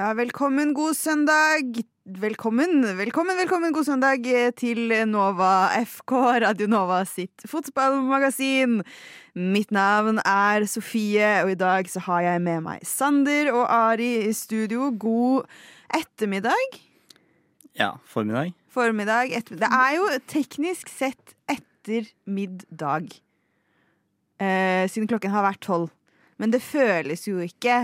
Ja, velkommen, god søndag. Velkommen, velkommen, velkommen, god søndag til Nova FK, Radio Nova sitt fotballmagasin. Mitt navn er Sofie, og i dag så har jeg med meg Sander og Ari i studio. God ettermiddag. Ja, formiddag. Formiddag. ettermiddag. det er jo teknisk sett ettermiddag. Eh, siden klokken har vært tolv. Men det føles jo ikke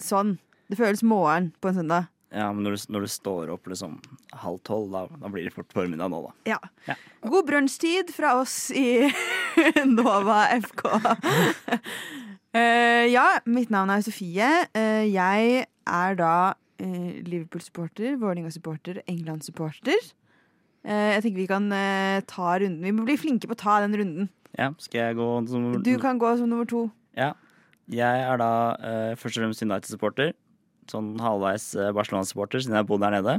sånn. Det føles morgen på en søndag. Ja, men når du, når du står opp liksom halv tolv, da, da blir det fort formiddag nå, da. Ja. Ja. God brunsjtid fra oss i Nova FK. uh, ja, mitt navn er Sofie. Uh, jeg er da uh, Liverpool-supporter, Vålerenga-supporter, England-supporter. Eh, jeg tenker vi kan eh, ta runden. Vi må bli flinke på å ta den runden. Ja, skal jeg gå som Du kan gå som nummer to. Ja. Jeg er da eh, først og fremst United-supporter. Sånn halvveis eh, Barcelona-supporter, siden jeg bodde der nede.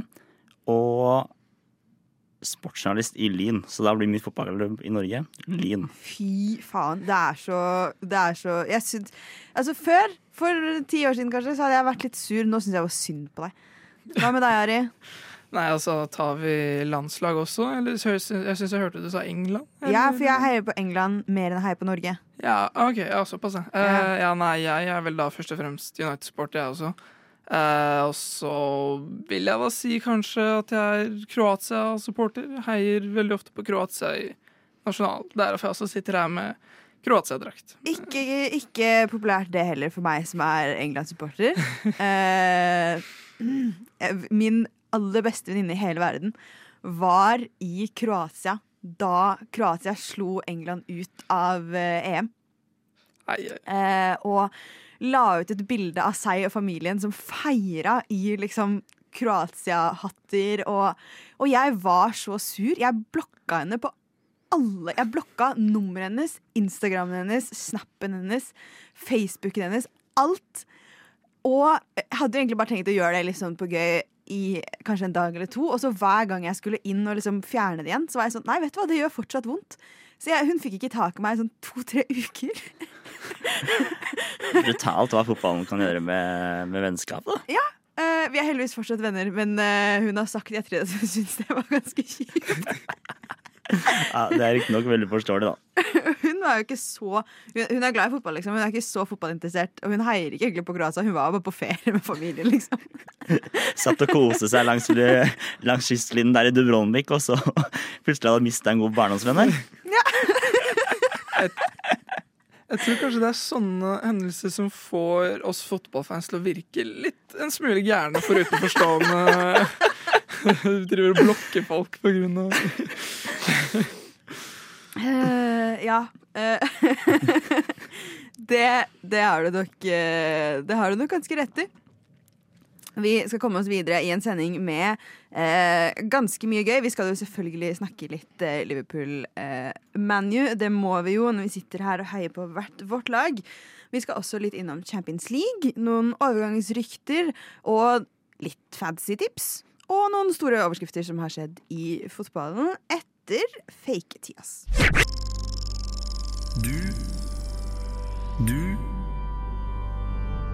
Og sportsjournalist i Lyn, så da blir mitt fotballklubb i Norge Lyn. Fy faen, det er så Det er så Jeg syns Altså, før, for ti år siden kanskje, så hadde jeg vært litt sur. Nå syns jeg var synd på deg. Hva med deg, Ari? Nei, altså, tar vi landslag også? Eller jeg syns jeg hørte du sa England? eller? Ja, for jeg heier på England mer enn jeg heier på Norge. Ja, ok, ja, såpass, ja. Ja. Eh, ja, nei, jeg er vel da først og fremst United-sport, jeg også. Eh, og så vil jeg da si kanskje at jeg er Kroatia-supporter. Heier veldig ofte på Kroatia i nasjonal. Derfor jeg også sitter her med Kroatia-drakt. Ikke, ikke populært det heller for meg som er England-supporter. Eh, min aller beste venninne i hele verden var i Kroatia da Kroatia slo England ut av eh, EM. Eh, Eh, og la ut et bilde av seg og familien som feira i liksom Kroatia-hatter. Og, og jeg var så sur. Jeg blokka henne på alle. Jeg blokka nummeret hennes, Instagrammen hennes, Snappen hennes, Facebooken hennes. Alt. Og jeg hadde egentlig bare tenkt å gjøre det liksom på gøy i kanskje en dag eller to. Og så hver gang jeg skulle inn og liksom fjerne det igjen, så var jeg sånn Nei, vet du hva, det gjør fortsatt vondt. Så jeg, hun fikk ikke tak i meg i sånn to-tre uker. Brutalt hva fotballen kan gjøre med, med vennskap, da. Eh, vi er heldigvis fortsatt venner, men uh, hun har sagt i ettertid at hun syns det var ganske kjipt. Ja, det er riktignok veldig forståelig, da. Hun er jo ikke så Hun er glad i fotball, liksom. Hun er ikke så fotballinteressert. Og hun heier ikke egentlig på Kroatia. Hun var bare på ferie med familien, liksom. Satt og koste seg langs, langs kystlinjen der i Dubrovnik, og så plutselig hadde mista en god barndomsvenn her. Jeg tror kanskje det er sånne hendelser som får oss fotballfans til å virke litt en smule gærne for utenforstående. Driver og blokker folk på grunn av Eh, ja. eh, det, det har du nok eh, Det har du nok ganske rett i. Vi skal komme oss videre i en sending med eh, ganske mye gøy. Vi skal jo selvfølgelig snakke litt eh, Liverpool-ManU. det må vi jo når vi sitter her og heier på hvert vårt lag. Vi skal også litt innom Champions League, noen overgangsrykter og litt fancy tips. Og noen store overskrifter som har skjedd i fotballen etter fake-tias. Du Du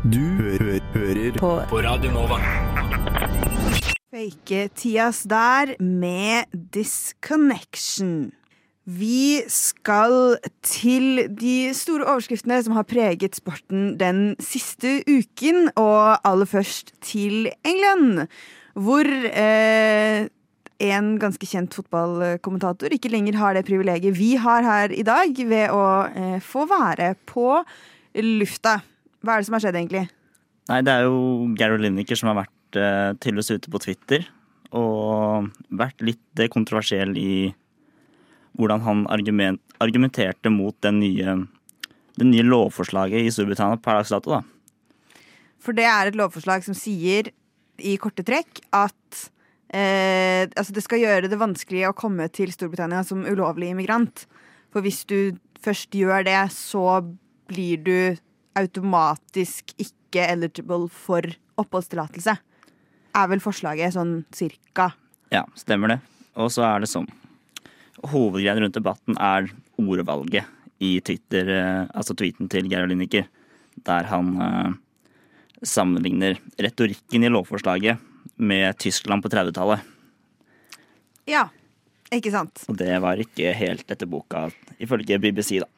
Du hø hø hører på. på Radio Nova. Fake-tias der med Disconnection. Vi skal til de store overskriftene som har preget sporten den siste uken, og aller først til England, hvor eh, en ganske kjent fotballkommentator ikke lenger har det privilegiet vi har her i dag, ved å eh, få være på lufta. Hva er det som har skjedd, egentlig? Nei, det er jo Gary Lineker som har vært eh, til oss ute på Twitter og vært litt eh, kontroversiell i hvordan han argument, argumenterte mot den nye, det nye lovforslaget i Storbritannia per dags dato. da. For det er et lovforslag som sier i korte trekk at eh, altså det skal gjøre det vanskelig å komme til Storbritannia som ulovlig immigrant. For hvis du først gjør det, så blir du automatisk ikke eligible for oppholdstillatelse. Er vel forslaget sånn cirka. Ja, stemmer det. Og så er det sånn Hovedgreien rundt debatten er ordvalget i Twitter, eh, altså tweeten til Geir Lineker, der han eh, sammenligner retorikken i lovforslaget med Tyskland på 30-tallet. Ja, ikke sant. Og det var ikke helt etter boka, ifølge BBC, da.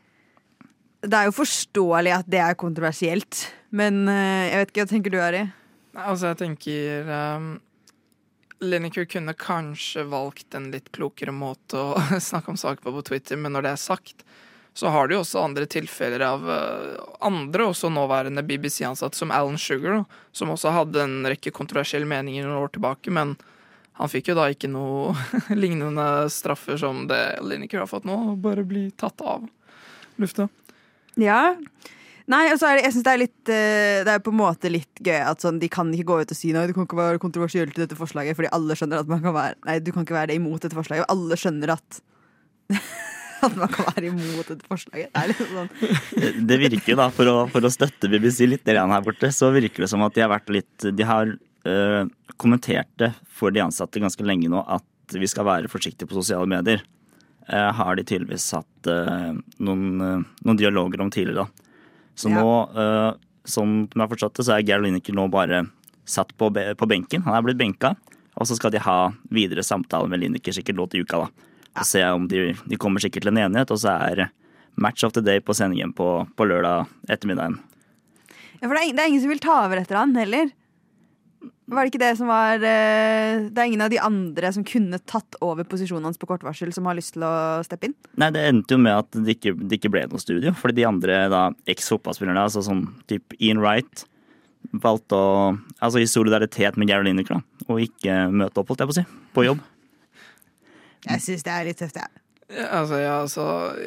Det er jo forståelig at det er kontroversielt, men eh, jeg vet ikke, hva tenker du, Ari? Altså, jeg tenker um, Lineker kunne kanskje valgt en litt klokere måte å snakke om saken på på Twitter, men når det er sagt, så har du jo også andre tilfeller av uh, andre, også nåværende BBC-ansatte, som Alan Sugar, som også hadde en rekke kontroversielle meninger noen år tilbake, men han fikk jo da ikke noe lignende straffer som det Lineker har fått nå, og bare bli tatt av lufta. Ja. Nei, altså er det, jeg synes det er litt eh, Det er på en måte litt gøy at sånn, de kan ikke gå ut og si noe. Det kan ikke være kontroversielt i dette forslaget, fordi alle skjønner at man kan være Nei, du kan ikke være det imot dette forslaget. Og alle skjønner at at man kan være imot et forslag. Det sånn Det virker da, for å, for å støtte BBC litt grann her borte, så virker det som at de har vært litt De har øh, kommentert det for de ansatte ganske lenge nå at vi skal være forsiktige på sosiale medier. Eh, har de tydeligvis hatt øh, noen, øh, noen dialoger om tidligere, da. Så Ja. nå, som de har forstått det, så er Geir Lineker nå bare satt på, på benken. Han er blitt benka. Og så skal de ha videre samtaler med Lineker sikkert nå til uka, da. Og se om de, de kommer sikkert til en enighet, og så er match of the day på sendingen på, på lørdag ettermiddagen. Ja, for det er, det er ingen som vil ta over etter han heller. Var det ikke det som var eh, Det er ingen av de andre som kunne tatt over posisjonen hans på kort varsel, som har lyst til å steppe inn? Nei, det endte jo med at det ikke, det ikke ble noe studio. Fordi de andre da, eks-fotballspillerne, altså sånn typ Ian Wright, valgte å Altså i solidaritet med Gary Lineker, da. Og ikke møte opp, holdt jeg på å si. På jobb. Jeg syns det er litt tøft, jeg. Ja, altså, ja, altså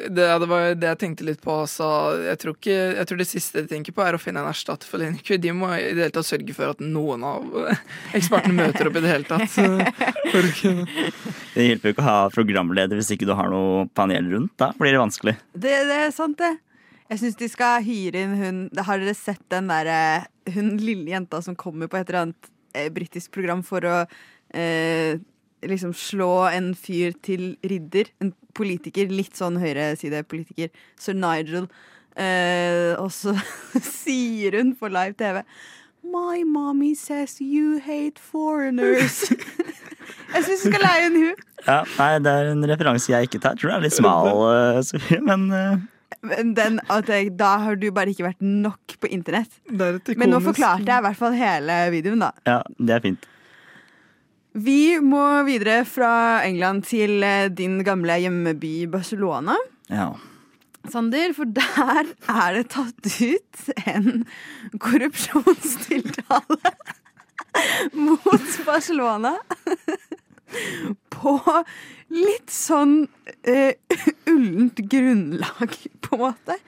det, det var jo det jeg tenkte litt på. Altså, jeg, tror ikke, jeg tror det siste de tenker på, er å finne en erstatter for Lineker. De må i det hele tatt sørge for at noen av ekspertene møter opp i det hele tatt. Det hjelper jo ikke å ha programleder hvis ikke du har noe panel rundt. Da blir det vanskelig. Det, det er sant, det. Jeg syns de skal hyre inn hun Har dere sett den derre Hun lille jenta som kommer på et eller annet eh, britisk program for å eh, liksom slå en fyr til ridder? En politiker. Litt sånn høyresidepolitiker. Sir Nigel. Eh, og så sier hun på live TV My mommy says you hate foreigners. jeg syns du skal leie en hun. Ja, nei, Det er en referanse jeg ikke tar. Tror det er litt smal, eh, Sofie, men uh... Den, at jeg, da har du bare ikke vært nok på internett. Er Men nå forklarte jeg i hvert fall hele videoen, da. ja, det er fint. Vi må videre fra England til eh, din gamle hjemmeby Barcelona. Ja. Sander, for der er det tatt ut en korrupsjonstiltale mot Barcelona. På litt sånn uh, ullent grunnlag, på en måte.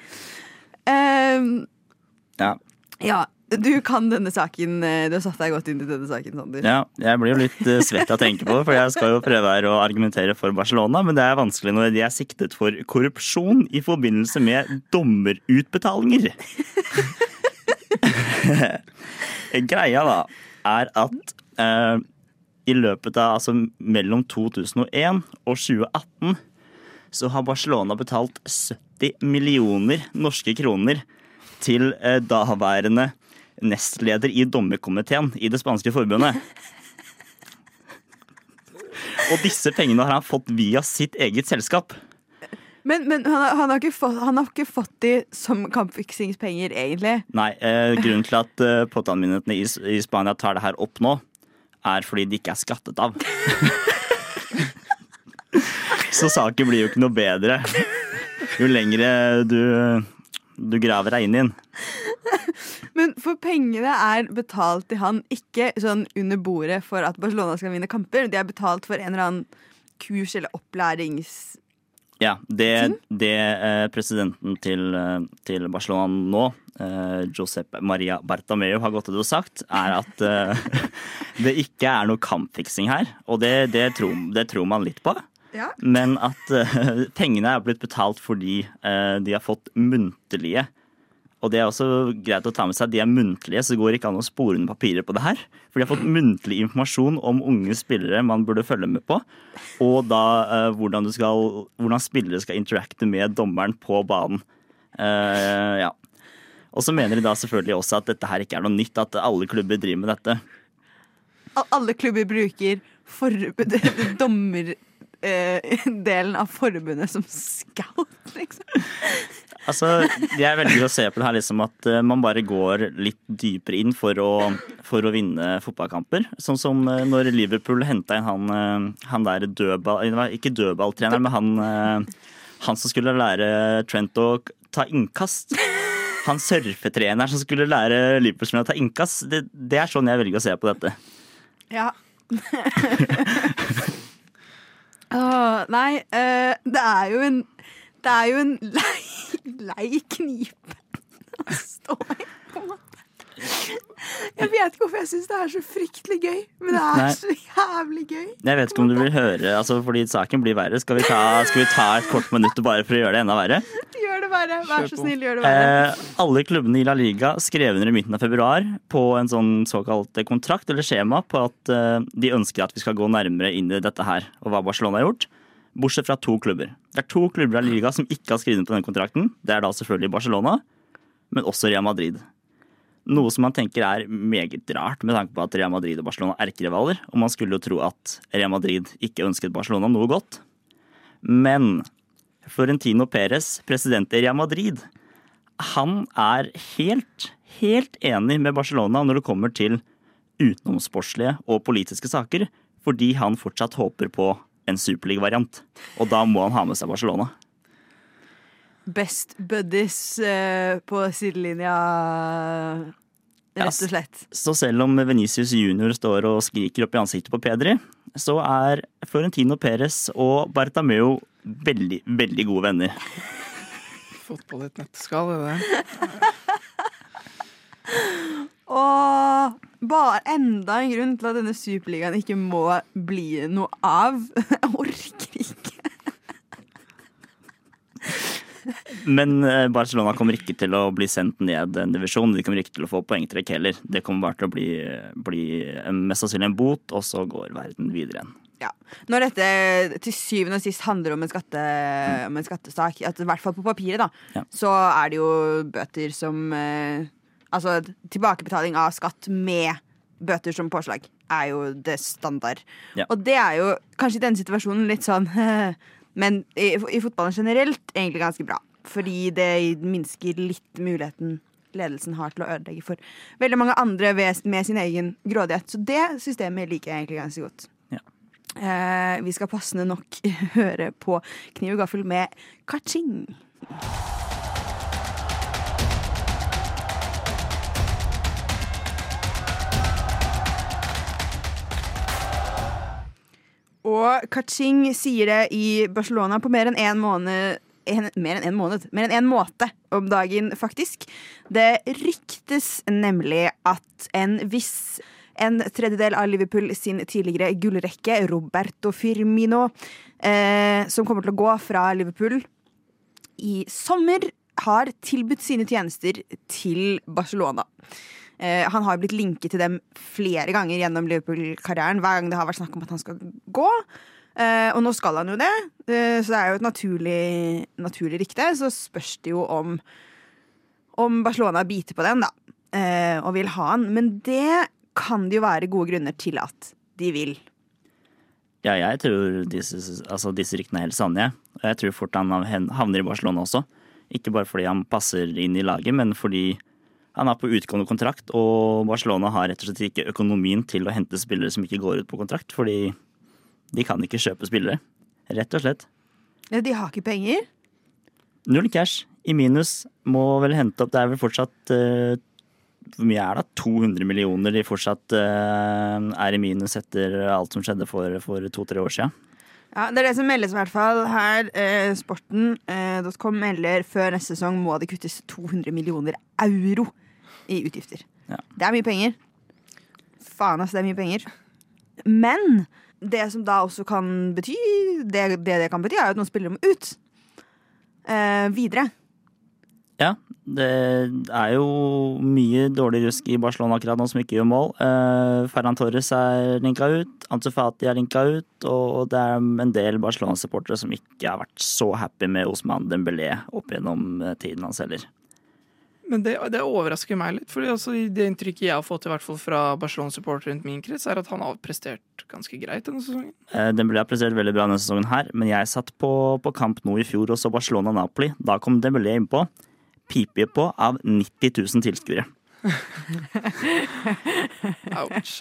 Ehm, ja. ja, du kan denne saken. eh, Du har satt deg godt inn i denne saken, Sander. Ja, jeg blir jo litt eh, svett av å tenke på det, for jeg skal jo prøve her å argumentere for Barcelona, men det er vanskelig når de er siktet for korrupsjon i forbindelse med dommerutbetalinger. Greia da er at eh, i løpet av altså mellom 2001 og 2018 så har Barcelona betalt 70 millioner norske kroner til eh, daværende nestleder i dommerkomiteen i det spanske forbundet. Og disse pengene har han fått via sitt eget selskap. Men, men han, har, han, har ikke fått, han har ikke fått de som kampfiksingspenger, egentlig. Nei, eh, grunnen til at eh, påtalemyndighetene i, i Spania tar det her opp nå, er fordi de ikke er skattet av. Så saken blir jo ikke noe bedre jo lengre du, du graver deg inn i den. Men for pengene er betalt til han, ikke sånn under bordet for at Barcelona skal vinne kamper. De er betalt for en eller annen kurs eller opplærings... Ja, det, det eh, presidenten til, eh, til Barcelona nå, eh, Josep Maria Bartameu, har gått ut og sagt, er at det ikke er noe kampfiksing her. Og det, det, tror, det tror man litt på. Ja. Men at pengene er blitt betalt fordi de har fått muntlige Og det er også greit å ta med seg. De er muntlige, så det går ikke an å spore under papirer på det her. For de har fått muntlig informasjon om unge spillere man burde følge med på. Og da eh, hvordan, du skal, hvordan spillere skal interacte med dommeren på banen. Eh, ja. Og så mener de da selvfølgelig også at dette her ikke er noe nytt, at alle klubber driver med dette. Alle klubber bruker dommerdelen dommerdelen av forbundet som scout, liksom. Altså, Jeg velger å se på det her liksom at eh, man bare går litt dypere inn for å, for å vinne fotballkamper. Sånn som eh, når Liverpool henta inn han, eh, han der dødball... Ikke dødballtreneren, men han, han som skulle lære Trent å ta innkast. Han surfetreneren som skulle lære Liverpool-spillerne å ta innkast. Det, det er sånn jeg velger å se på dette. Ja. Åh, nei, det er jo en Det er jo en lei, lei knipe å stå i, på en måte. Jeg vet ikke hvorfor jeg syns det er så fryktelig gøy, men det er Nei. så jævlig gøy. Jeg vet ikke om du vil høre, altså fordi saken blir verre. Skal vi ta, skal vi ta et kort minutt bare for å gjøre det enda verre? Gjør det verre. Vær så snill, gjør det verre. Eh, alle klubbene i La Liga skrev under i midten av februar på en sånn såkalt kontrakt eller skjema på at eh, de ønsker at vi skal gå nærmere inn i dette her, og hva Barcelona har gjort. Bortsett fra to klubber. Det er to klubber av Liga som ikke har skrevet under på denne kontrakten. Det er da selvfølgelig Barcelona, men også Real Madrid. Noe som man tenker er meget rart, med tanke på at Real Madrid og Barcelona er erkerivaler, og man skulle jo tro at Real Madrid ikke ønsket Barcelona noe godt. Men Florentino Perez, president i Real Madrid, han er helt, helt enig med Barcelona når det kommer til utenomsportslige og politiske saker, fordi han fortsatt håper på en superliga-variant. Og da må han ha med seg Barcelona. Best buddies eh, på sidelinja, rett og slett. Så selv om Venicius junior står og skriker opp i ansiktet på Pedri, så er Florentino Perez og Bartameo veldig, veldig gode venner. Fotball i et nøtteskall, er det det? Og bare enda en grunn til at denne superligaen ikke må bli noe av. Jeg orker ikke. Men eh, Barcelona kommer ikke til å bli sendt ned en divisjon. De kommer ikke til å få poengtrekk heller. Det kommer bare til å bli, bli mest sannsynlig en bot, og så går verden videre igjen. Ja. Når dette til syvende og sist handler om en, skatte, om en skattesak, at i hvert fall på papiret, da, Ja. så er det jo bøter som eh, Altså tilbakebetaling av skatt med bøter som påslag er jo det standard. Ja. Og det er jo kanskje i denne situasjonen litt sånn Men i, i fotballen generelt egentlig ganske bra. Fordi det minsker litt muligheten ledelsen har til å ødelegge for veldig mange andre ved, med sin egen grådighet. Så det systemet liker jeg egentlig ganske godt. Ja. Eh, vi skal passende nok høre på Kniv og gaffel med kaching. Og kaching sier det i Barcelona på mer enn én måned en, mer enn en måned. Mer enn en måte om dagen, faktisk. Det ryktes nemlig at en viss en tredjedel av Liverpool sin tidligere gullrekke, Roberto Firmino, eh, som kommer til å gå fra Liverpool i sommer, har tilbudt sine tjenester til Barcelona. Eh, han har blitt linket til dem flere ganger gjennom Liverpool-karrieren. Hver gang det har vært snakk om at han skal gå. Eh, og nå skal han jo det, eh, så det er jo et naturlig, naturlig rykte. Så spørs det jo om, om Barcelona biter på den, da. Eh, og vil ha han. Men det kan det jo være gode grunner til at de vil. Ja, jeg tror disse, altså disse ryktene er helt sanne. Ja. Og jeg tror fort han havner i Barcelona også. Ikke bare fordi han passer inn i laget, men fordi han er på utgående kontrakt, og Barcelona har rett og slett ikke økonomien til å hente spillere som ikke går ut på kontrakt, fordi de kan ikke kjøpe spillere. Rett og slett. Ja, de har ikke penger. Null cash i minus. Må vel hente opp Det er vel fortsatt uh, Hvor mye er det? 200 millioner de fortsatt uh, er i minus etter alt som skjedde for, for to-tre år siden. Ja, Det er det som meldes i hvert fall her. Eh, Sporten.com melder før neste sesong må det kuttes 200 millioner euro i utgifter. Ja. Det er mye penger. Faen, altså, det er mye penger. Men det som da også kan bety Det det, det kan bety, er at noen spiller dem ut. Eh, videre. Ja, det er jo mye dårlig rusk i Barcelona akkurat nå som ikke gjør mål. Eh, Ferran Torres er linka ut, Antofati er linka ut, og det er en del Barcelona-supportere som ikke har vært så happy med Osman Dembélé opp gjennom eh, tiden hans heller. Men det, det overrasker meg litt. Fordi altså, det inntrykket jeg har fått i hvert fall fra Barcelona-supportere rundt min krets, er at han har prestert ganske greit denne sesongen. Eh, ble har prestert veldig bra denne sesongen her, men jeg satt på, på kamp nå i fjor og så Barcelona-Napoli. Da kom Dembélé innpå. Pipe på av 90 000 tilskuere. Ouch.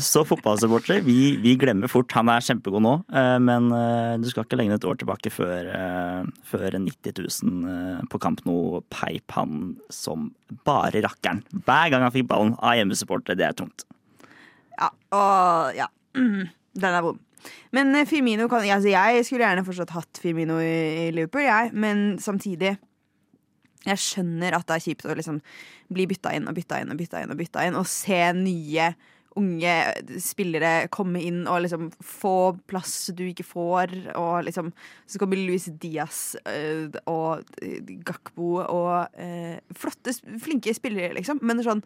Så fotballsupportere, vi, vi glemmer fort. Han er kjempegod nå, eh, men eh, du skal ikke lenger enn et år tilbake før, eh, før 90 000 eh, på kamp nå peip han som bare rakkeren. Hver gang han fikk ballen av hjemmesupportere. Det er tungt. Ja, og ja. Mm, Den er vond. Men Firmino kan altså Jeg skulle gjerne fortsatt hatt Firmino i, i Liverpool, jeg, men samtidig Jeg skjønner at det er kjipt å liksom bli bytta inn og bytta inn og bytta inn og bytta inn, og se nye unge spillere komme inn og liksom få plass du ikke får, og liksom Så kommer Luis Diaz øh, og Gakbo og eh, flotte, flinke spillere, liksom, men sånn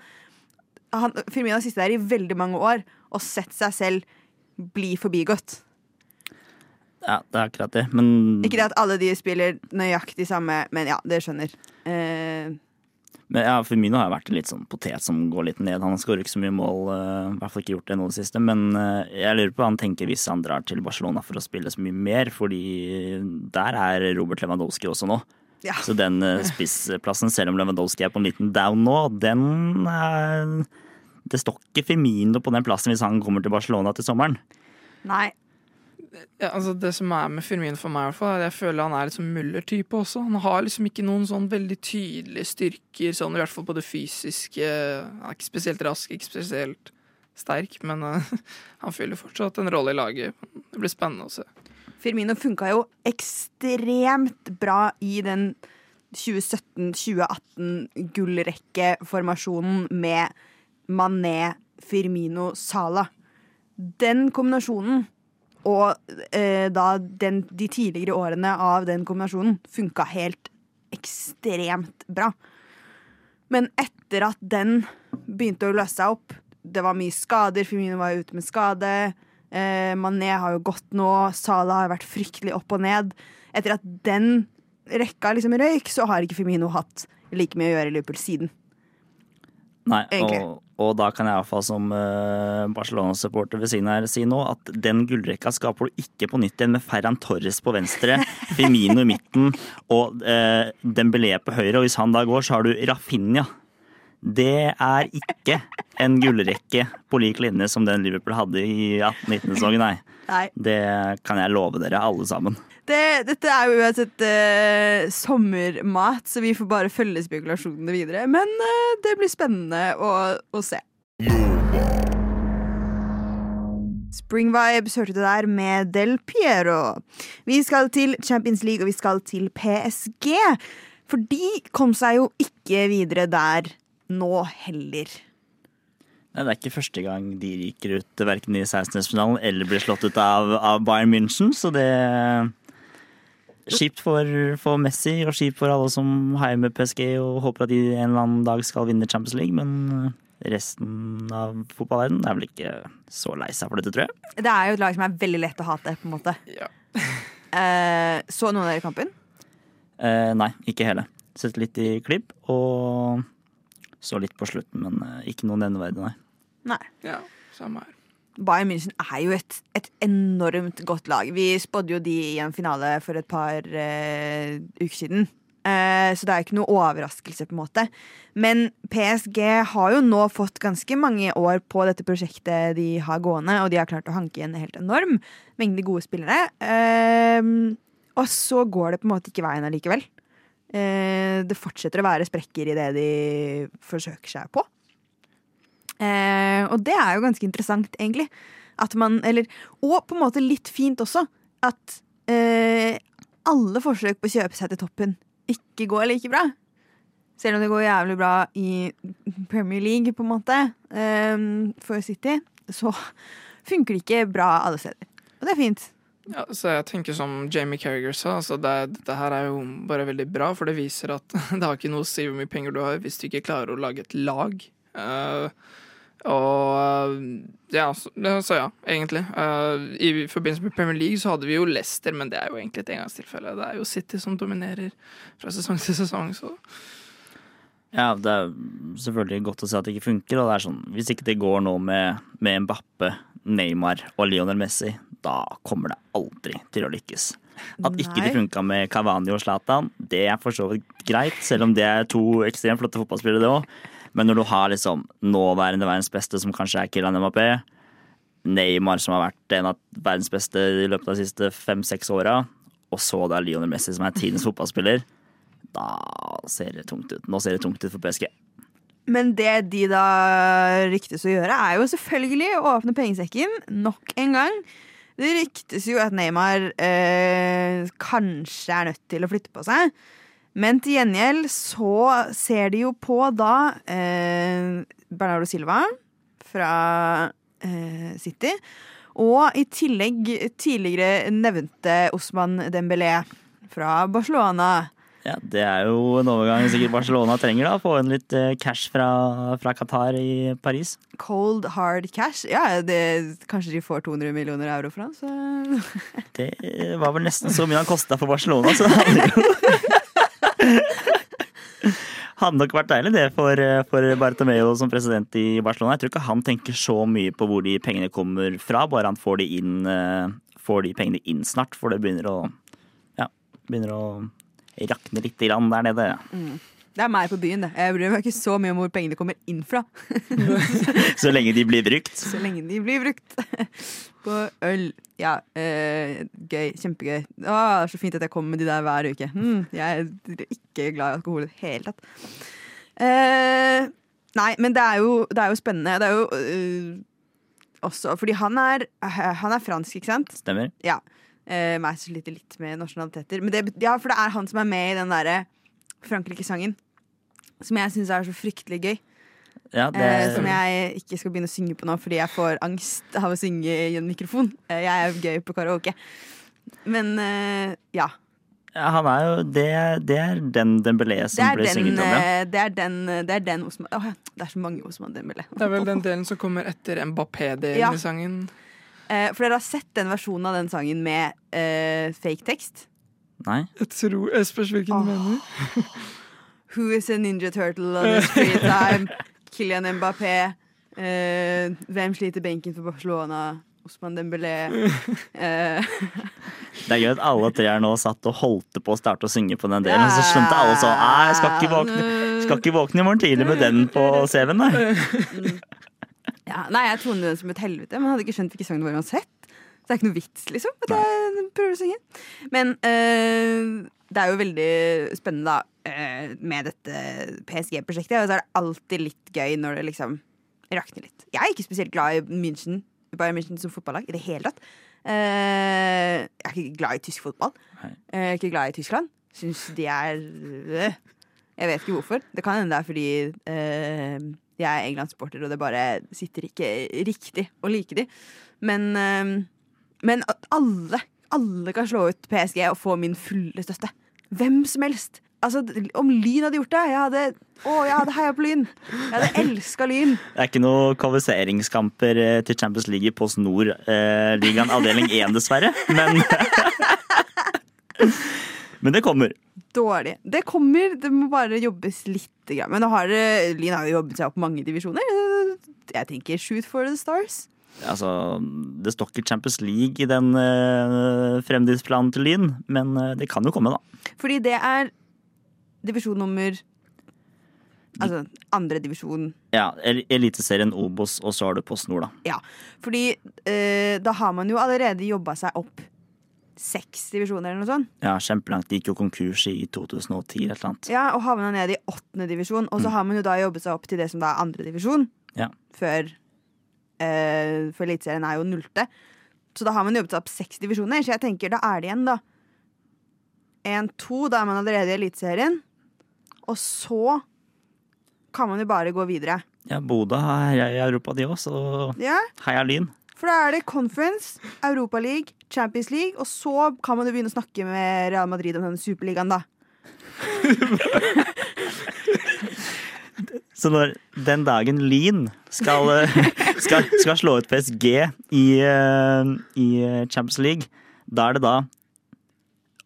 han, Firmino har sittet der i veldig mange år og sett seg selv bli forbigått. Ja, det er akkurat det, men Ikke det at alle de spiller nøyaktig samme, men ja, dere skjønner. Eh, Men ja, Firmino har vært en litt sånn potet som går litt ned. Han skårer ikke så mye mål, eh, i hvert fall ikke gjort det nå i det siste. Men eh, jeg lurer på hva han tenker hvis han drar til Barcelona for å spille så mye mer, fordi der er Robert Lewandowski også nå. ja. Så den eh, spissplassen, selv om Lewandowski er på en liten down nå, den er Det står ikke Firmino på den plassen hvis han kommer til Barcelona til sommeren. Nei. Ja, altså Det som er med Firmino for meg, i hvert fall, er at jeg føler han er litt sånn Muller-type også. Han har liksom ikke noen sånn veldig tydelige styrker, sånn i hvert fall på det fysiske. Han er ikke spesielt rask, ikke spesielt sterk, men uh, han fyller fortsatt en rolle i laget. Det blir spennende å se. Firmino funka jo ekstremt bra i den 2017-2018-gullrekkeformasjonen med Mané, Firmino, Sala. Den kombinasjonen og eh, da den, de tidligere årene av den kombinasjonen funka helt ekstremt bra. Men etter at den begynte å løse seg opp Det var mye skader, Firmino var ute med skade. Eh, Mané har jo gått nå, Sala har vært fryktelig opp og ned. Etter at den rekka liksom røyk, så har ikke Firmino hatt like mye å gjøre i Liverpool siden. Nei, og, og da kan jeg iallfall som uh, Barcelona-supporter ved siden her si nå at den gullrekka skaper du ikke på nytt igjen med Ferran Torres på venstre, Firmino i midten og uh, Dembélé på høyre. Og hvis han da går, så har du Rafinha. Det er ikke en gullrekke på lik linje som den Liverpool hadde i 18-19-sesongen, nei. Nei. Det kan jeg love dere, alle sammen. Det, dette er jo uansett uh, sommermat, så vi får bare følge spekulasjonene videre. Men uh, det blir spennende å, å se. Spring Vibes hørte du der med Del Piero. Vi skal til Champions League, og vi skal til PSG. For de kom seg jo ikke videre der nå heller. Nei, Det er ikke første gang de ryker ut verken i 16-finalen eller blir slått ut av, av Bayern München, så det Kjipt for, for Messi og kjipt for alle som heier med PSG og håper at de en eller annen dag skal vinne Champions League, men resten av fotballverdenen er vel ikke så lei seg for dette, tror jeg. Det er jo et lag som er veldig lett å hate, på en måte. Ja. Eh, så noen av dere kampen? Eh, nei, ikke hele. Sett litt i klipp og så litt på slutten, men eh, ikke noe nevneverdig, nei. Nei. ja, samme her. Bayern München er jo et, et enormt godt lag. Vi spådde jo de i en finale for et par uh, uker siden. Eh, så det er ikke noe overraskelse, på en måte. Men PSG har jo nå fått ganske mange år på dette prosjektet de har gående, og de har klart å hanke en helt enorm mengde gode spillere. Eh, og så går det på en måte ikke veien allikevel. Det fortsetter å være sprekker i det de forsøker seg på. Eh, og det er jo ganske interessant, egentlig. At man, eller, og på en måte litt fint også, at eh, alle forsøk på å kjøpe seg til toppen ikke går like bra. Selv om det går jævlig bra i Premier League, på en måte, eh, for City, så funker det ikke bra alle steder. Og det er fint. Ja, så jeg tenker som Jamie Carriger sa, altså det, dette her er jo bare veldig bra, for det viser at det har ikke noe å si hvor mye penger du har hvis du ikke klarer å lage et lag. Eh, og ja, så, så ja, egentlig. Uh, I forbindelse med Premier League så hadde vi jo Leicester, men det er jo egentlig et engangstilfelle. Det er jo City som dominerer fra sesong til sesong, så Ja, det er selvfølgelig godt å se at det ikke funker. Og det er sånn, hvis ikke det går nå med, med Mbappe, Neymar og Lionel Messi, da kommer det aldri til å lykkes. At ikke det Nei. funka med Cavani og Zlatan, det er for så vidt greit, selv om det er to ekstremt flotte fotballspillere, det òg. Men når du har liksom nåværende verdens beste, som kanskje er Kylian Mbappé, Neymar, som har vært en av verdens beste i løpet av de siste fem-seks åra, og så da Lionel Messi, som er tidens fotballspiller, da ser det tungt ut. Nå ser det tungt ut for PSG. Men det de da ryktes å gjøre, er jo selvfølgelig å åpne pengesekken nok en gang. Det ryktes jo at Neymar eh, kanskje er nødt til å flytte på seg. Men til gjengjeld så ser de jo på da eh, Bernardo Silva fra eh, City. Og i tillegg tidligere nevnte Osman Dembélé fra Barcelona. Ja, Det er jo en overgang sikkert Barcelona trenger, da. Få inn litt eh, cash fra, fra Qatar i Paris. Cold hard cash. Ja, det, kanskje de får 200 millioner euro for han, så Det var vel nesten så mye han kosta for Barcelona, så det hadde jo Hadde nok vært deilig det for, for Bartomeu som president i Barcelona. Jeg tror ikke han tenker så mye på hvor de pengene kommer fra, bare han får de, inn, eh, får de pengene inn snart. For det begynner å Ja, begynner å rakne litt der nede. Det er meg på byen, det. Jeg bryr meg ikke så mye om hvor pengene kommer inn fra. Så lenge de blir brukt. Så lenge de blir brukt på øl. Ja, eh, gøy. Kjempegøy. Å, så fint at jeg kommer med de der hver uke. Hm, jeg er ikke glad i alkohol i det hele tatt. Eh, nei, men det er jo, det er jo spennende. Det er jo eh, også Fordi han er, han er fransk, ikke sant? Stemmer. Ja. Uh, meg sliter litt med nasjonaliteter. Men det, ja, for det er han som er med i den derre Frankrike-sangen. Som jeg syns er så fryktelig gøy. Ja, det, Eh, som jeg ikke skal begynne å synge på nå fordi jeg får angst av å synge i en mikrofon. Eh, jeg er gøy på karaoke. Men eh, ja. ja, han er jo Det, det er den Dembélé som blir ble den, synget om, ja. eh, det er den, det er den Osman Åh, Det er så mange Osman Dembélé. Det er vel den delen som kommer etter Mbappé-delen Ja. i sangen. Eh, for dere har sett den versjonen av den sangen med eh, fake tekst? Nei? Jeg tror Jeg spørs hvilken du mener. Who is a ninja turtle on his free time? Kylian Mbappé. Eh, hvem sliter benken for Barcelona? Osman Dembélé. Eh, Det er gøy at alle tre her nå satt og holdt på å starte å synge på den delen. Så skjønte alle sånn Nei, jeg skal ikke våkne, skal ikke våkne i morgen tidlig med den på CV-en, nei. ja, nei, jeg tonet den som et helvete, men hadde ikke skjønt hvilken sang det var uansett. Så det er ikke noe vits, liksom, at jeg prøver å synge. Men eh, det er jo veldig spennende, da, med dette PSG-prosjektet. Og så er det alltid litt gøy når det liksom rakner litt. Jeg er ikke spesielt glad i München, Bayern München som fotballag i det hele tatt. Eh, jeg er ikke glad i tysk fotball. Eh, Jeg er ikke glad i Tyskland. Syns de er øh. Jeg vet ikke hvorfor. Det kan hende det er fordi eh, jeg er England-sporter, og det bare sitter ikke riktig å like de. Men, eh, men alle, alle kan slå ut PSG og få min fulle støtte. Hvem som helst. Altså, Om Lyn hadde gjort det jeg hadde, Å, jeg hadde heia på Lyn! Jeg hadde elska Lyn. Det er ikke noen kvalifiseringskamper eh, til Champions League i Post Nord-ligaen avdeling 1, dessverre. Men Men det kommer. Dårlig. Det kommer, det må bare jobbes litt. Men nå har Lyn har jo jobbet seg opp mange divisjoner. Jeg tenker shoot for the stars. Altså, det står ikke Champions League i den uh, fremtidsplanen til Lyn, men eh, det kan jo komme, da. Fordi det er divisjon nummer Altså andre divisjon. Ja, El- Eliteserien Obos, og så har du Post Nord, da. Ja. Fordi eh, da har man jo allerede jobba seg opp seks divisjoner eller noe sånt. Ja, kjempelangt. De gikk jo konkurs i 2010 eller annet. Ja, Og havna ned i åttende divisjon. Og så har man jo da jobbet seg opp til det som da er andre divisjon. Ja. Før eh, For Eliteserien er jo nullte. Så da har man jobbet seg opp seks divisjoner. Så jeg tenker da er det igjen, da. En, to, da er man allerede i Eliteserien. Og så kan man jo bare gå videre. Ja, Bodø er i Europa, de òg, så Ja, heia Lyn. For da er det Conference, Europa League, Champions League, og så kan man jo begynne å snakke med Real Madrid om denne superligaen, da. Så når den dagen Lyn skal, eh, skal, skal slå ut PSG i, eh, i Champions League, da er det da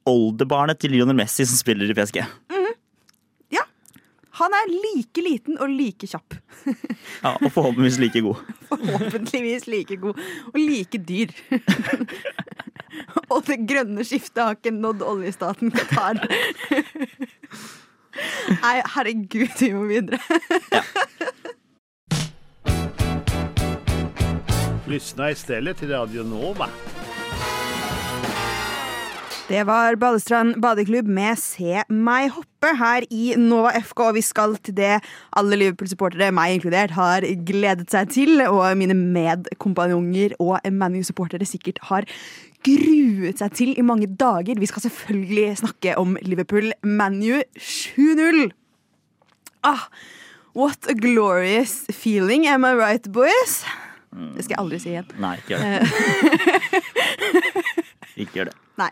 oldebarnet til Lionel Messi som spiller i PSG. Ja. Han er like liten og like kjapp. Ja, og forhåpentligvis like god. Forhåpentligvis like god og like dyr. og det grønne skiftet har ikke nådd oljestaten Qatar. Nei, herregud, vi må videre. Lyssna istället till Radio Nova. Det var Balestrand badeklubb med Se meg hoppe her i Nova FK, og vi skal til det alle Liverpool-supportere, meg inkludert, har gledet seg til, og mine medkompanjonger og ManU-supportere sikkert har gruet seg til i mange dager. Vi skal selvfølgelig snakke om Liverpool-ManU 7-0. Ah, what a glorious feeling, am I right, boys? Det skal jeg aldri si igjen. Nei, ikke det. Ikke gjør det. Nei.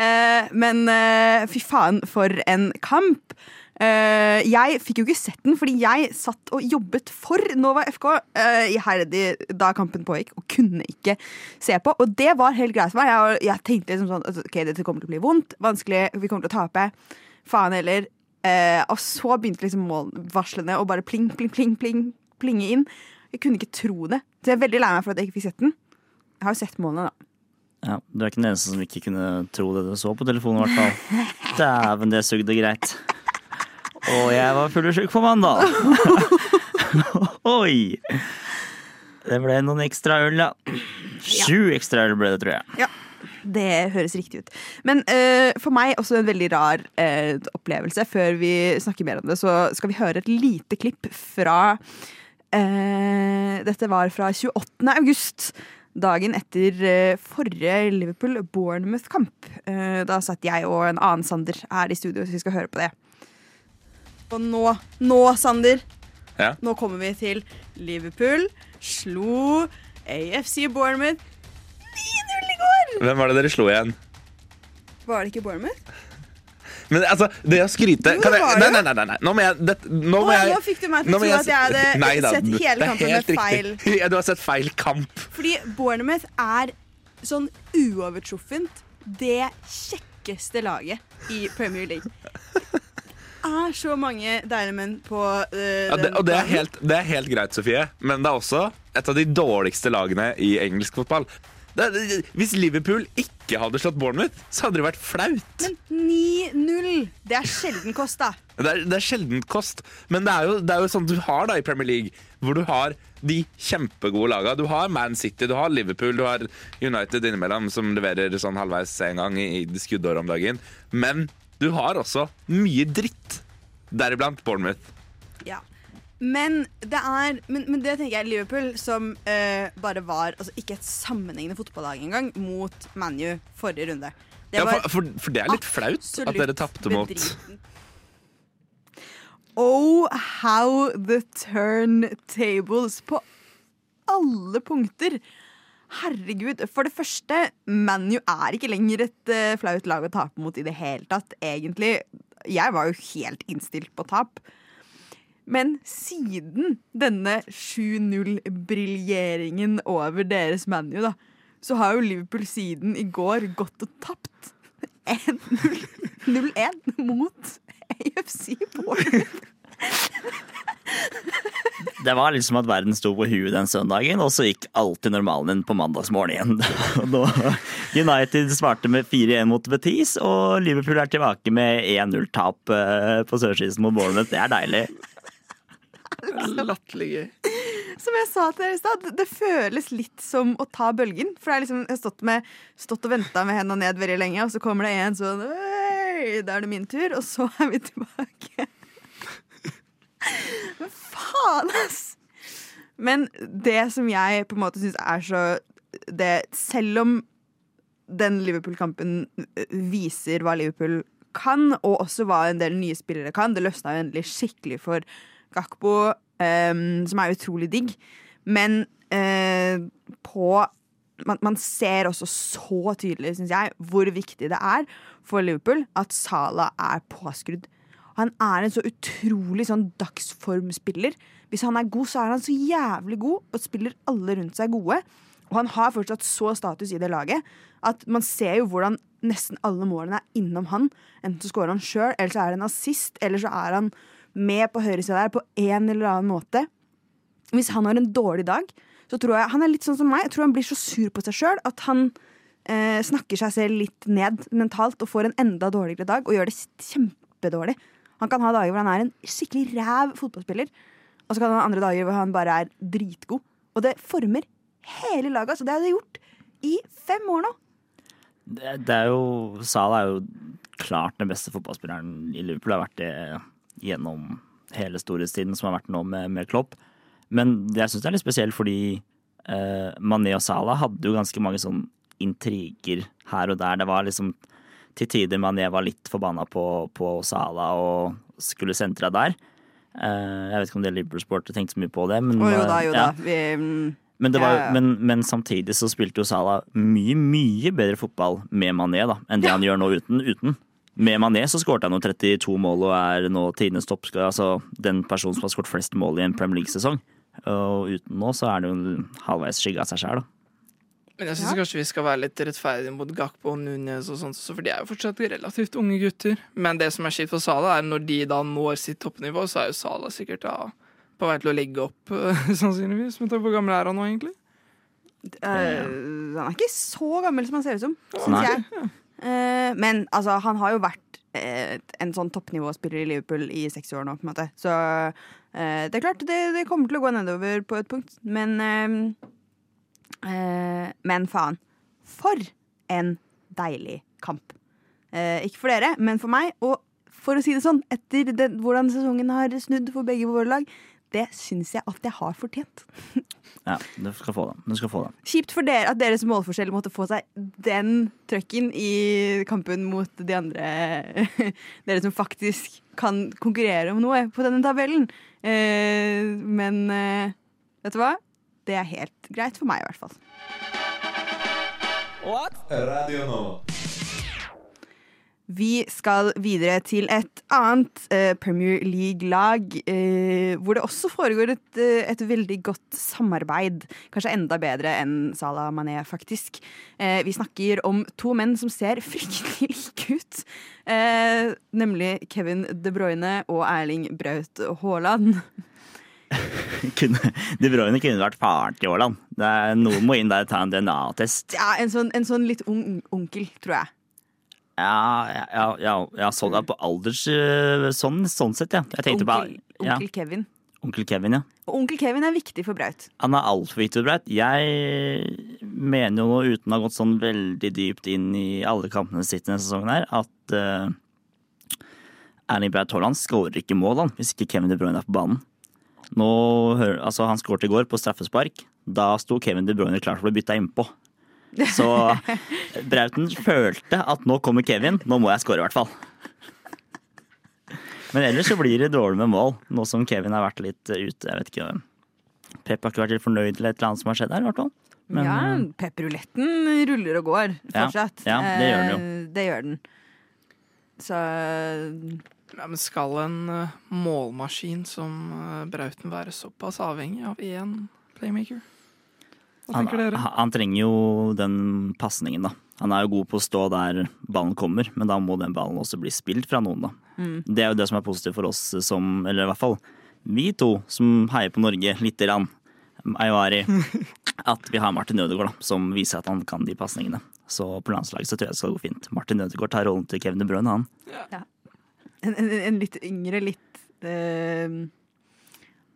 Eh, men eh, fy faen, for en kamp. Eh, jeg fikk jo ikke sett den, fordi jeg satt og jobbet for Nova FK eh, iherdig da kampen pågikk, og kunne ikke se på. Og det var helt greit for meg. Jeg, jeg tenkte liksom sånn altså, Ok, dette kommer til å bli vondt, vanskelig, vi kommer til å tape. Faen heller. Eh, og så begynte liksom målvarslene å bare pling, pling, pling, pling, plinge inn. Jeg kunne ikke tro det. Så jeg er veldig lei meg for at jeg ikke fikk sett den. Jeg har jo sett målene, da. Ja, du er ikke den eneste som ikke kunne tro det du så på telefonen, i hvert fall. Dæven, det sugde greit. Og jeg var fyllesyk på mandag. Oi! Det ble noen ekstra øl, ja. Sju ekstra øl ble det, tror jeg. Ja, det høres riktig ut. Men uh, for meg også en veldig rar uh, opplevelse. Før vi snakker mer om det, så skal vi høre et lite klipp fra uh, Dette var fra 28. august. Dagen etter eh, forrige Liverpool-Bournemouth-kamp. Eh, da satt jeg og en annen Sander her i studio, så vi skal høre på det. Og nå, nå, Sander, Ja. nå kommer vi til Liverpool slo AFC Bournemouth 9-0 i går! Hvem var det dere slo igjen? Var det ikke Bournemouth? Men altså, det å skryte Jo, det jeg, nei, nei, nei, nei. Nå må jeg, det, nå må Å, jeg nå fikk du meg til å tro at jeg hadde Nei da, sett hele kampen med feil. Ja, du har sett feil kamp. Fordi Bournemouth er sånn uovertruffent det kjekkeste laget i Premier League. Det er så mange deilige menn på uh, Ja, det, og det er, helt, det er helt greit, Sofie, men det er også et av de dårligste lagene i engelsk fotball. Det, det, hvis Liverpool ikke hadde slått Bournemouth, så hadde det vært flaut. Men 9-0, det er sjelden kost, da. Det er, det er sjelden kost, men det er, jo, det er jo sånn du har da i Premier League, hvor du har de kjempegode lagene. Du har Man City, du har Liverpool, du har United innimellom, som leverer sånn halvveis en gang i, i skuddåret om dagen. Men du har også mye dritt, deriblant Bournemouth. Ja. Men det er Men, men det tenker jeg Liverpool, som uh, bare var altså, ikke et sammenhengende fotballag engang, mot ManU forrige runde. Det Ja, var for, for, for det er litt flaut at dere tapte mot. Oh, how the turntables på alle punkter. Herregud. For det første, ManU er ikke lenger et uh, flaut lag å tape mot i det hele tatt, egentlig. Jeg var jo helt innstilt på tap. Men siden denne 7-0-briljeringen over deres ManU, da, så har jo Liverpool siden i går gått og tapt 1-0 0-1 mot AFC Bournemouth. Det var litt som at verden sto på huet den søndagen, og så gikk alltid normalen inn på mandagsmorgen igjen. United svarte med 4-1 mot Betis, og Liverpool er tilbake med 1-0-tap eh, på sørsiden mot Bournemouth. Det er deilig. Latterlig gøy. Som jeg sa til dere i stad, det føles litt som å ta bølgen. For det er liksom, jeg har stått, med, stått og venta med hendene ned veldig lenge, og så kommer det en sånn «Øy, Da er det min tur, og så er vi tilbake. Men faen, ass! Men det som jeg på en måte syns er så det, Selv om den Liverpool-kampen viser hva Liverpool kan, og også hva en del nye spillere kan. Det løsna jo endelig skikkelig for Gakpo, um, som er utrolig digg. Men uh, på man, man ser også så tydelig, syns jeg, hvor viktig det er for Liverpool at Salah er påskrudd. Han er en så utrolig sånn dagsformspiller. Hvis han er god, så er han så jævlig god, og spiller alle rundt seg gode. Og han har fortsatt så status i det laget at man ser jo hvordan nesten alle målene er innom han. Enten så scorer han sjøl, eller så er det en assist, eller så er han med på høyresida der på en eller annen måte. Hvis han har en dårlig dag, så tror jeg Han er litt sånn som meg. Jeg tror han blir så sur på seg sjøl at han eh, snakker seg selv litt ned mentalt og får en enda dårligere dag og gjør det kjempedårlig. Han kan ha dager hvor han er en skikkelig ræv fotballspiller, og så kan han ha andre dager hvor han bare er dritgod. Og det former hele laget. Altså, det har det gjort i fem år nå. Det, det er jo Sala er jo klart den beste fotballspilleren i Liverpool. Det har vært det gjennom hele storhetstiden som har vært nå med, med Klopp. Men det jeg syns er litt spesielt fordi eh, Mané og Salah hadde jo ganske mange sånn intriger her og der. Det var liksom til tider Mané var litt forbanna på, på Salah og skulle sentra der. Eh, jeg vet ikke om det er Liverpool-sportet tenkte så mye på det. Men, oh, jo da, jo eh, ja. da. Vi, mm, Men, det var, Ja, ja. men, men samtidig så spilte jo Salah mye, mye bedre fotball med Mané da, enn det han gjør nå uten. uten. Med Mané så skåret han jo 32 mål og er nå tidenes toppskårer. Altså den personen som har skåret flest mål i en Premier League-sesong. Og uten nå så er det jo halvveis skygge av seg sjæl, da. Men jeg syns kanskje vi skal være litt rettferdige mot Gakpo og Nunes, og sånt, for de er jo fortsatt relativt unge gutter. Men det som er kjipt for Sala, er når de da når sitt toppnivå, så er jo Sala sikkert da på vei til å legge opp, sannsynligvis. Men hvor gammel er han nå, egentlig? Uh, han er ikke så gammel som han ser ut som, syns jeg. Eh, men altså, han har jo vært eh, en sånn toppnivåspiller i Liverpool i seks år nå, på en måte. Så eh, det er klart, det, det kommer til å gå nedover på et punkt. Men Men faen. For en deilig kamp. Ikke for dere, men for meg. Og for å si det sånn, etter den, hvordan sesongen har snudd for begge våre lag, det syns jeg at jeg har fortjent. Ja, du skal få den. Du skal få den. Kjipt for dere at deres målforskjell måtte få seg den trøkken i kampen mot de andre Dere som faktisk kan konkurrere om noe på denne tabellen. Eh, men eh, vet du hva? Det er helt greit for meg, i hvert fall. Vi skal videre til et annet eh, Premier League-lag, eh, hvor det også foregår et, eh, et veldig godt samarbeid. Kanskje enda bedre enn Salah Mané, faktisk. Eh, vi snakker om to menn som ser fryktelig like ut. Eh, nemlig Kevin De Bruyne og Erling Braut Haaland. De Bruyne kunne vært faren til Haaland. Noen må inn der og ta en DNA-test. Ja, en sånn, en sånn litt ung onkel, tror jeg. Ja, ja, ja, ja, ja sånn er på alders øh, Sånn, sånn sett, ja. Onkel, på ja, onkel Kevin. onkel Kevin, ja. Og onkel Kevin er viktig for Braut. Han er altfor viktig, for Braut. Jeg mener jo nå, uten å ha gått sånn veldig dypt inn i alle kampene sitt denne sesongen her, at uh, Erling Braut Haaland skårer ikke mål, han, hvis ikke Kevin De Bruyne er på banen. Nå, altså Han skåret i går på straffespark. Da sto Kevin De Bruyne klar for å bli bytta innpå. Så Brauten følte at nå kommer Kevin, nå må jeg skåre i hvert fall. Men ellers så blir det dårlig med mål, nå som Kevin har vært litt eh, ute. Jeg vet ikke, Pep har ikke vært helt fornøyd eller et eller annet som har skjedd her, i hvert fall. Men, ja, eh, pepperuletten ruller og går Ja, fortsatt. ja, det gjør den jo. Eh, Det gjør den. Så Ja, men skal en målmaskin som Brauten være såpass avhengig av én playmaker? Hva han, tenker dere? han, han trenger jo den pasningen, da. Han er jo god på å stå der ballen kommer, men da må den ballen også bli spilt fra noen, da. Mm. Det er jo det som er positivt for oss som, eller i hvert fall vi to som heier på Norge lite grann, Ayari, at vi har Martin Ødegaard, da, som viser at han kan de pasningene. Så på landslaget så tror jeg det skal gå fint. Martin Ødegaard tar rollen til Kevin De Bruyne, han. en, en, en litt yngre, litt eh,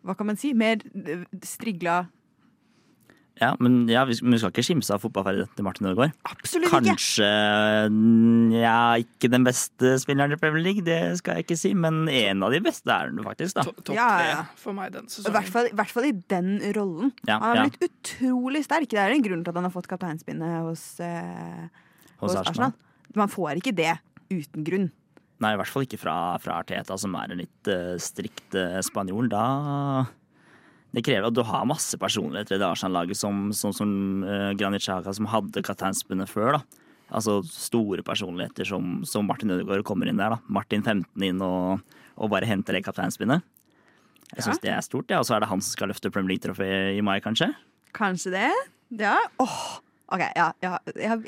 Hva kan man si? Mer eh, strigla Ja, men ja, vi, skal ikke skimse av fotballferdigheten til Martin Ødegaard. Absolutt ikke! Kanskje mm, ja, ikke den beste spilleren i Premier League, det skal jeg ikke si, men en av de beste er han faktisk, da. Topp Ja, tre ja. for meg den I hvert, sesongen. fall, I hvert fall i den rollen. Ja, han har ja. blitt utrolig sterk. Det er en grunn til at han har fått kapteinspinnet hos, eh, hos, Arsenal. Man får ikke det uten grunn. Nei, i hvert fall ikke fra, fra Arteta, som er en litt uh, strikt uh, spanjol. Da Det krever at du har masse personligheter i det Arsenal-laget, som, som, som uh, Granit Xhaka, som hadde kapteinspinnet før. da. Altså store personligheter som, som Martin Ødegaard kommer inn der. da. Martin 15 inn og, og bare henter det kapteinspinnet. Jeg syns det er stort, ja. Og så er det han som skal løfte Premier League-trofeet i mai, kanskje. Kanskje det? Ja. Åh, OK, ja, ja, jeg, har-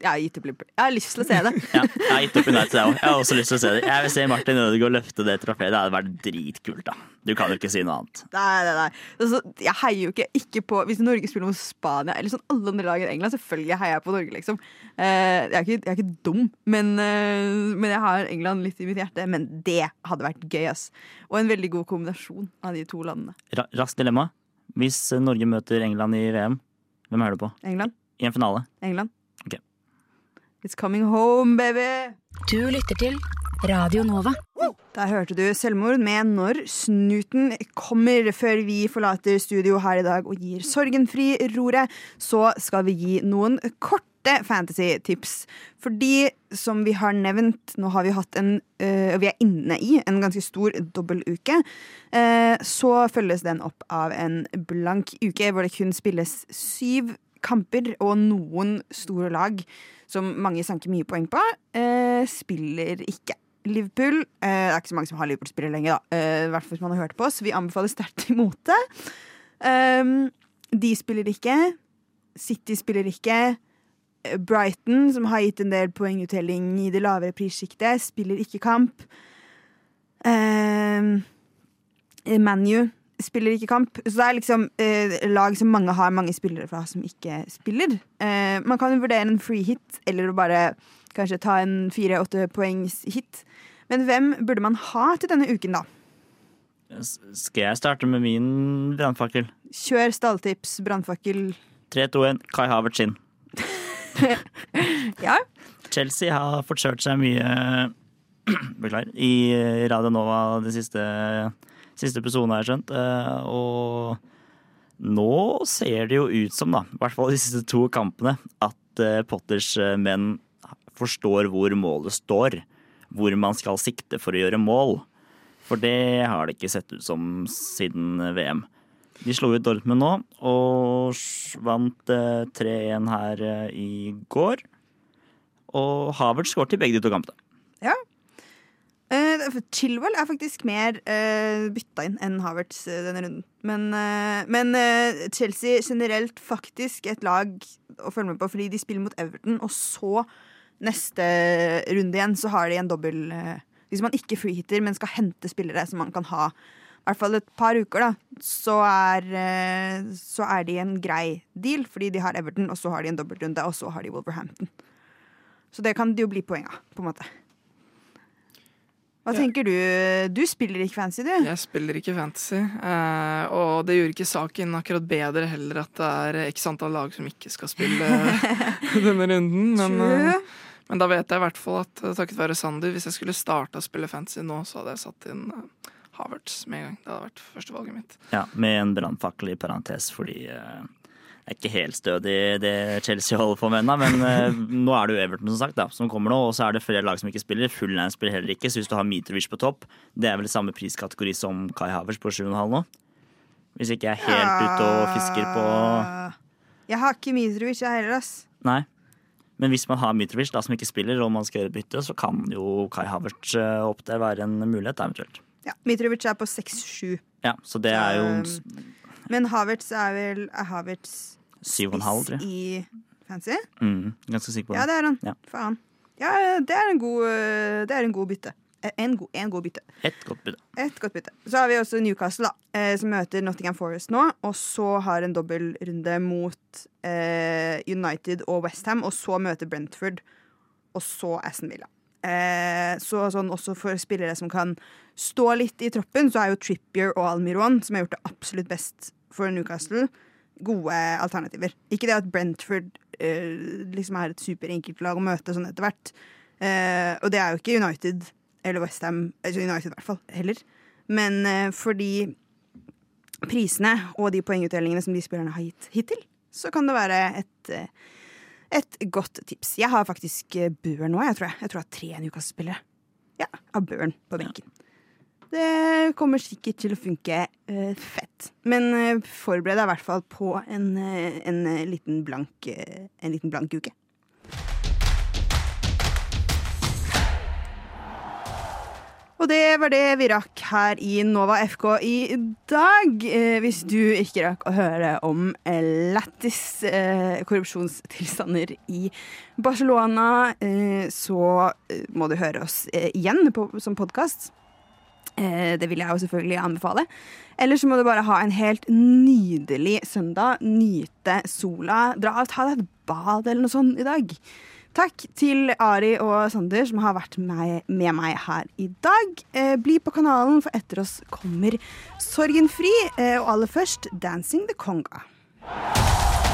jeg har gitt opp Liverpool. Jeg har lyst til å se det. Ja, jeg har gitt opp United, jeg òg. Jeg har også lyst til å se det. Jeg vil se Martin Ødegaard løfte det trofeet. Det hadde vært dritkult, da. Du kan jo ikke si noe annet. Nei, nei, nei. Altså, jeg heier jo ikke, ikke på Hvis Norge spiller mot Spania eller sånn alle andre lag enn England, selvfølgelig heier jeg på Norge, liksom. Eh, jeg, er ikke, jeg er ikke dum, men, eh, men jeg har England litt i mitt hjerte. Men det hadde vært gøy, ass. Og en veldig god kombinasjon av de to landene. Ra raskt dilemma. Hvis Norge møter England i VM, hvem er du på? England. I en finale? England. Ok. It's coming home, baby! Du lytter til Radio Nova. Der hørte du selvmord med Når snuten kommer. Før vi forlater studio her i dag og gir sorgenfri roret, så skal vi gi noen korte fantasy-tips. Fordi, som vi har nevnt, nå har vi hatt en øh, Vi er inne i en ganske stor dobbeltuke. Uh, så følges den opp av en blank uke hvor det kun spilles syv kamper, og noen store lag som mange sanker mye poeng på, eh, spiller ikke. Liverpool eh, Det er ikke så mange som har Liverpool-spillere lenger, da. Eh, hvert fall hvis man har hørt på oss. Vi anbefaler sterkt imot det. Um, de spiller ikke. City spiller ikke. Eh, Brighton, som har gitt en del poenguttelling i det lavere prissjiktet, spiller ikke kamp. Um, ManU spiller ikke kamp. Så det er liksom eh, lag som mange har mange spillere fra som ikke spiller. Eh, man kan jo vurdere en free hit, eller å bare kanskje ta en fire-åtte poengs hit. Men hvem burde man ha til denne uken, da? Skal jeg starte med min brannfakkel? Kjør stalltips, brannfakkel. 3-2-1, Kai Havertz inn. Ja. Chelsea har forkjørt seg mye Beklager. I Radio Nova de siste, siste episodene, har jeg skjønt. Eh, Og nå ser det jo ut som, da, i hvert fall de siste to kampene, at eh, Potters eh, menn forstår hvor målet står. Hvor man skal sikte for å gjøre mål. For det har det ikke sett ut som siden VM. De slo ut Dortmund nå, og vant eh, 3-1 her i går. Og Havert skåret i begge de to kampene. Eh, for Chilwell er faktisk mer uh, bytta inn enn Havertz uh, denne runden. Men, uh, men eh, Chelsea generelt faktisk et lag å følge med på fordi de spiller mot Everton, og så neste runde igjen så har de en dobbel eh, Hvis man ikke freehitter, men skal hente spillere som man kan ha i hvert fall et par uker, da, så er, eh, så er de en grei deal, fordi de har Everton, og så har de en dobbeltrunde, og så har de Wolverhampton. Så det kan det jo bli poeng av, på en måte. Hva Ja. tenker du? Du spiller ikke fancy, du. Jeg spiller ikke fantasy, eh, og det gjør ikke saken akkurat bedre heller at det er x antall lag som ikke skal spille denne runden. Men, eh, men da vet jeg i hvert fall at eh, takket være Sander, hvis jeg skulle starta å spille fantasy nå, så hadde jeg satt inn eh, Havertz med en gang. Det hadde vært førstevalget mitt. Ja, Med en brannfakkel i parentes, fordi eh, det er ikke helt stødig det Chelsea holder på med ennå. Men uh, nå er det jo Everton som sagt da, som kommer nå, og så er det flere lag som ikke spiller. Fullnæring spiller heller ikke, så hvis du har Mitrovic på topp, det er vel samme priskategori som Kai Havertz på 7,5 nå? Hvis ikke jeg er helt ute og fisker på. Jeg har ikke Mitrovic, jeg heller, ass. Nei. Men hvis man har Mitrovic da, som ikke spiller, og man skal gjøre bytte, så kan jo Kai Havertz eh, opp der være en mulighet, da, eventuelt. Ja, Mitrovic er på 6-7. Ja, så det er jo Um, Men Havertz er vel Er Havertz 7,5, tror jeg. i fancy? Mm, ganske sikker på Ja, det. det er han. Ja. Faen. Ja, det er en god, eh, det er en god bytte. Eh, En god, en god bytte. Et godt bytte. Et godt bytte. Så har vi også Newcastle, da, eh, som møter Nottingham Forest nå. Og så har en dobbeltrunde mot eh, United og Westham, og så møter Brentford, og så Aston Villa. Eh, så sånn også for spillere som kan stå litt i troppen, så er jo Trippier og Almiron, som har gjort det absolutt best for Newcastle, gode alternativer. Ikke det at Brentford eh, liksom er et superenkelt lag å møte sånn etter hvert. Eh, og det er jo ikke United eller Westham, altså United i hvert fall, heller. Men eh, fordi prisene og de poengutdelingene som de spillerne har gitt hittil, så kan det være et, eh, et godt tips. Jeg har faktisk eh, Børn nå, jeg tror jeg. Jeg tror jeg har tre Newcastle-spillere. Ja, av Børn på benken. Det kommer sikkert til å funke uh, fett. Men uh, forbered deg i hvert fall på en, uh, en, liten blank, en liten blank uke. Og det var det vi rakk her i Nova FK i dag. Hvis du ikke rakk å høre om lættis korrupsjonstilstander i Barcelona, så må du høre oss igjen på, som podkast. Eh, det vil jeg jo selvfølgelig anbefale. Eller så må du bare ha en helt nydelig søndag. Nyte sola. Dra og ta deg et bad eller noe sånt i dag. Takk til Ari og Sander som har vært med, meg her i dag. Eh, bli på kanalen, for etter oss kommer Sorgenfri. fri og aller først Dancing the Conga.